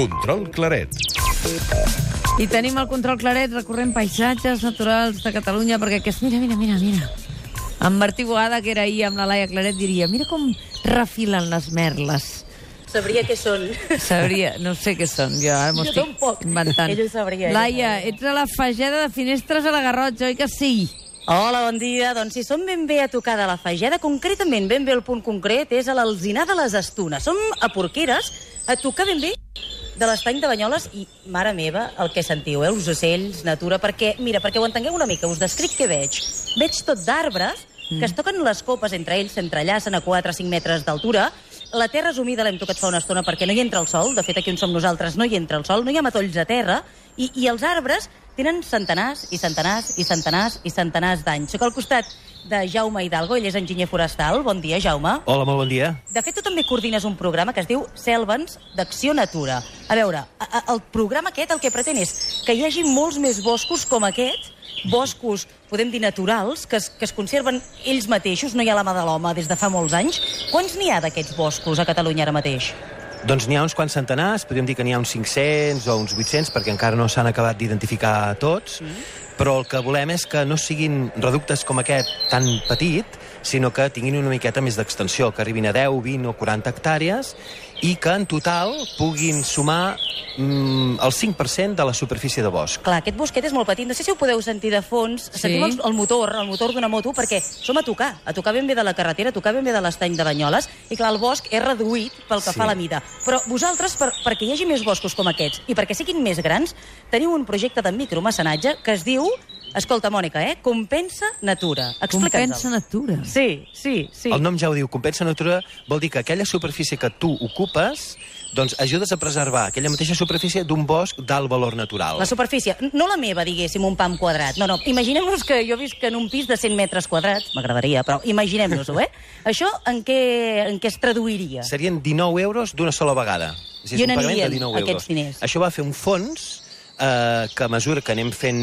Control Claret. I tenim el control claret recorrent paisatges naturals de Catalunya, perquè aquest... Mira, mira, mira, mira. En Martí Boada, que era ahir amb la Laia Claret, diria mira com refilen les merles. Sabria què són. Sabria, no sé què són, jo ara m'ho Jo estic tampoc. inventant. Ell ho sabria, Laia, ets a la fageda de finestres a la Garrotxa, oi que sí? Hola, bon dia. Doncs si som ben bé a tocar de la Fageda, concretament, ben bé el punt concret, és a l'Alzinar de les Estunes. Som a Porqueres, a tocar ben bé de l'estany de Banyoles i, mare meva, el que sentiu, eh? els ocells, natura, perquè, mira, perquè ho entengueu una mica, us descric què veig. Veig tot d'arbres que es toquen les copes entre ells, s'entrellacen a 4 o 5 metres d'altura, la terra és humida, l'hem tocat fa una estona perquè no hi entra el sol, de fet aquí on som nosaltres no hi entra el sol, no hi ha matolls a terra, i, i els arbres tenen centenars i centenars i centenars i centenars d'anys. Soc al costat de Jaume Hidalgo, ell és enginyer forestal. Bon dia, Jaume. Hola, molt bon dia. De fet, tu també coordines un programa que es diu Selvens d'Acció Natura. A veure, a- a- el programa aquest el que pretén és que hi hagi molts més boscos com aquest, boscos, podem dir, naturals, que es, que es conserven ells mateixos, no hi ha la mà de l'home des de fa molts anys. Quants n'hi ha d'aquests boscos a Catalunya ara mateix? Doncs n'hi ha uns quants centenars, podríem dir que n'hi ha uns 500 o uns 800, perquè encara no s'han acabat d'identificar tots, però el que volem és que no siguin reductes com aquest tan petit, sinó que tinguin una miqueta més d'extensió, que arribin a 10, 20 o 40 hectàrees, i que en total puguin sumar mm, el 5% de la superfície de bosc. Clar, aquest bosquet és molt petit. No sé si ho podeu sentir de fons. Sí. Sentim el, el motor, el motor d'una moto, perquè som a tocar, a tocar ben bé de la carretera, a tocar ben bé de l'estany de Banyoles, i clar, el bosc és reduït pel que Sí. fa a la mida. Però vosaltres, per, perquè hi hagi més boscos com aquests, i perquè siguin més grans, teniu un projecte de micromecenatge que es diu, escolta, Mònica, eh? Compensa Natura. Compensa natura. Sí, sí, sí. El nom ja ho diu, compensa natura vol dir que aquella superfície que tu ocupes doncs ajudes a preservar aquella mateixa superfície d'un bosc d'alt valor natural. La superfície, no la meva, diguéssim, un pam quadrat. No, no, imaginem-nos que jo visc en un pis de 100 metres quadrats, m'agradaria, però imaginem-nos-ho, eh? Això en què, en què es traduiria? Serien 19 euros d'una sola vegada. És a dir, I és on anirien 19 aquests euros. diners? Això va fer un fons eh, que a mesura que anem fent,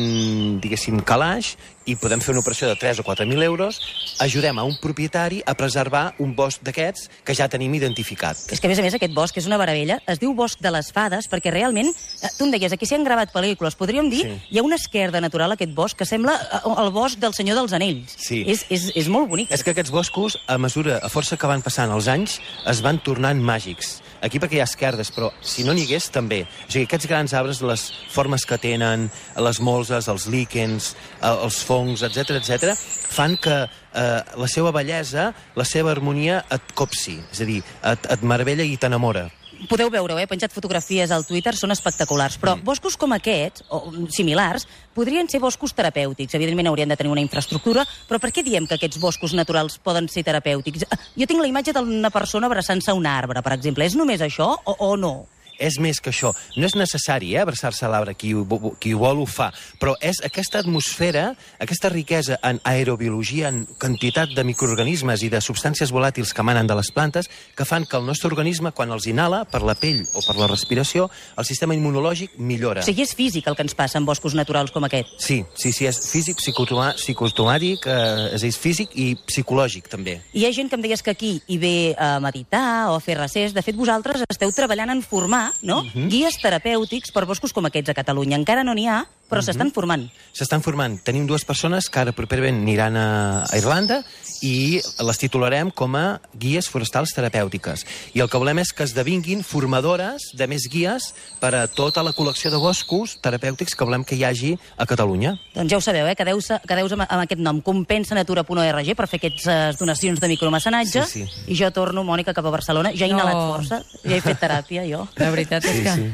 diguéssim, calaix, i podem fer una operació de 3 o 4.000 euros, ajudem a un propietari a preservar un bosc d'aquests que ja tenim identificat. És que, a més a més, aquest bosc és una meravella. Es diu Bosc de les Fades perquè realment, eh, tu em deies, aquí s'hi han gravat pel·lícules. Podríem dir, Sí. hi ha una esquerda natural a aquest bosc que sembla eh, el bosc del Senyor dels Anells. Sí. És, és, és molt bonic. És que aquests boscos, a mesura, a força que van passant els anys, es van tornant màgics. Aquí perquè hi ha esquerdes, però si no n'hi hagués, també. O sigui, aquests grans arbres, les formes que tenen, les molses, els líquens, eh, els fongs, etc etc, fan que eh, la seva bellesa, la seva harmonia et copsi. És a dir, et, et meravella i t'enamora. Podeu veure-ho, he penjat fotografies al Twitter, són espectaculars. Però boscos com aquests, o mm, similars, podrien ser boscos terapèutics. Evidentment haurien de tenir una infraestructura, però per què diem que aquests boscos naturals poden ser terapèutics? Ah, Jo tinc la imatge d'una persona abraçant-se a un arbre, per exemple. És només això o, o no? És més que això. No és necessari eh, abraçar-se a l'arbre, qui, ho qui ho vol ho fa, però és aquesta atmosfera, aquesta riquesa en aerobiologia, en quantitat de microorganismes i de substàncies volàtils que emanen de les plantes, que fan que el nostre organisme, quan els inhala, per la pell o per la respiració, el sistema immunològic millora. O sigui, és físic el que ens passa en boscos naturals com aquest. Sí, sí, sí, és físic, psicotomàtic, eh, és, és físic i psicològic, també. Hi ha gent que em deies que aquí hi ve a meditar o a fer recés. De fet, vosaltres esteu treballant en formar no? guies terapèutics per boscos com aquests a Catalunya. Encara no n'hi ha, però s'estan formant. S'estan formant. Tenim dues persones que ara properament aniran a, a Irlanda i les titularem com a guies forestals terapèutiques. I el que volem és que esdevinguin formadores de més guies per a tota la col·lecció de boscos terapèutics que volem que hi hagi a Catalunya. Doncs ja ho sabeu, eh? Quedeu-se quedeu amb, amb aquest nom, compensaнаtura.org, per fer aquestes donacions de micromecenatge. Sí, sí. I jo torno, Mònica, cap a Barcelona. Ja he inhalat No. força, ja he fet teràpia, jo. La veritat és Sí, que... sí.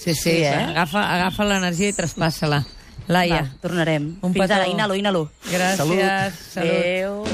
Sí, sí, Sí, eh? agafa, agafa l'energia i traspassa-la. Laia, Va, tornarem. Un Fins petó. ara, inhalo, inhalo. gràcies. Salut. Salut. Adéu.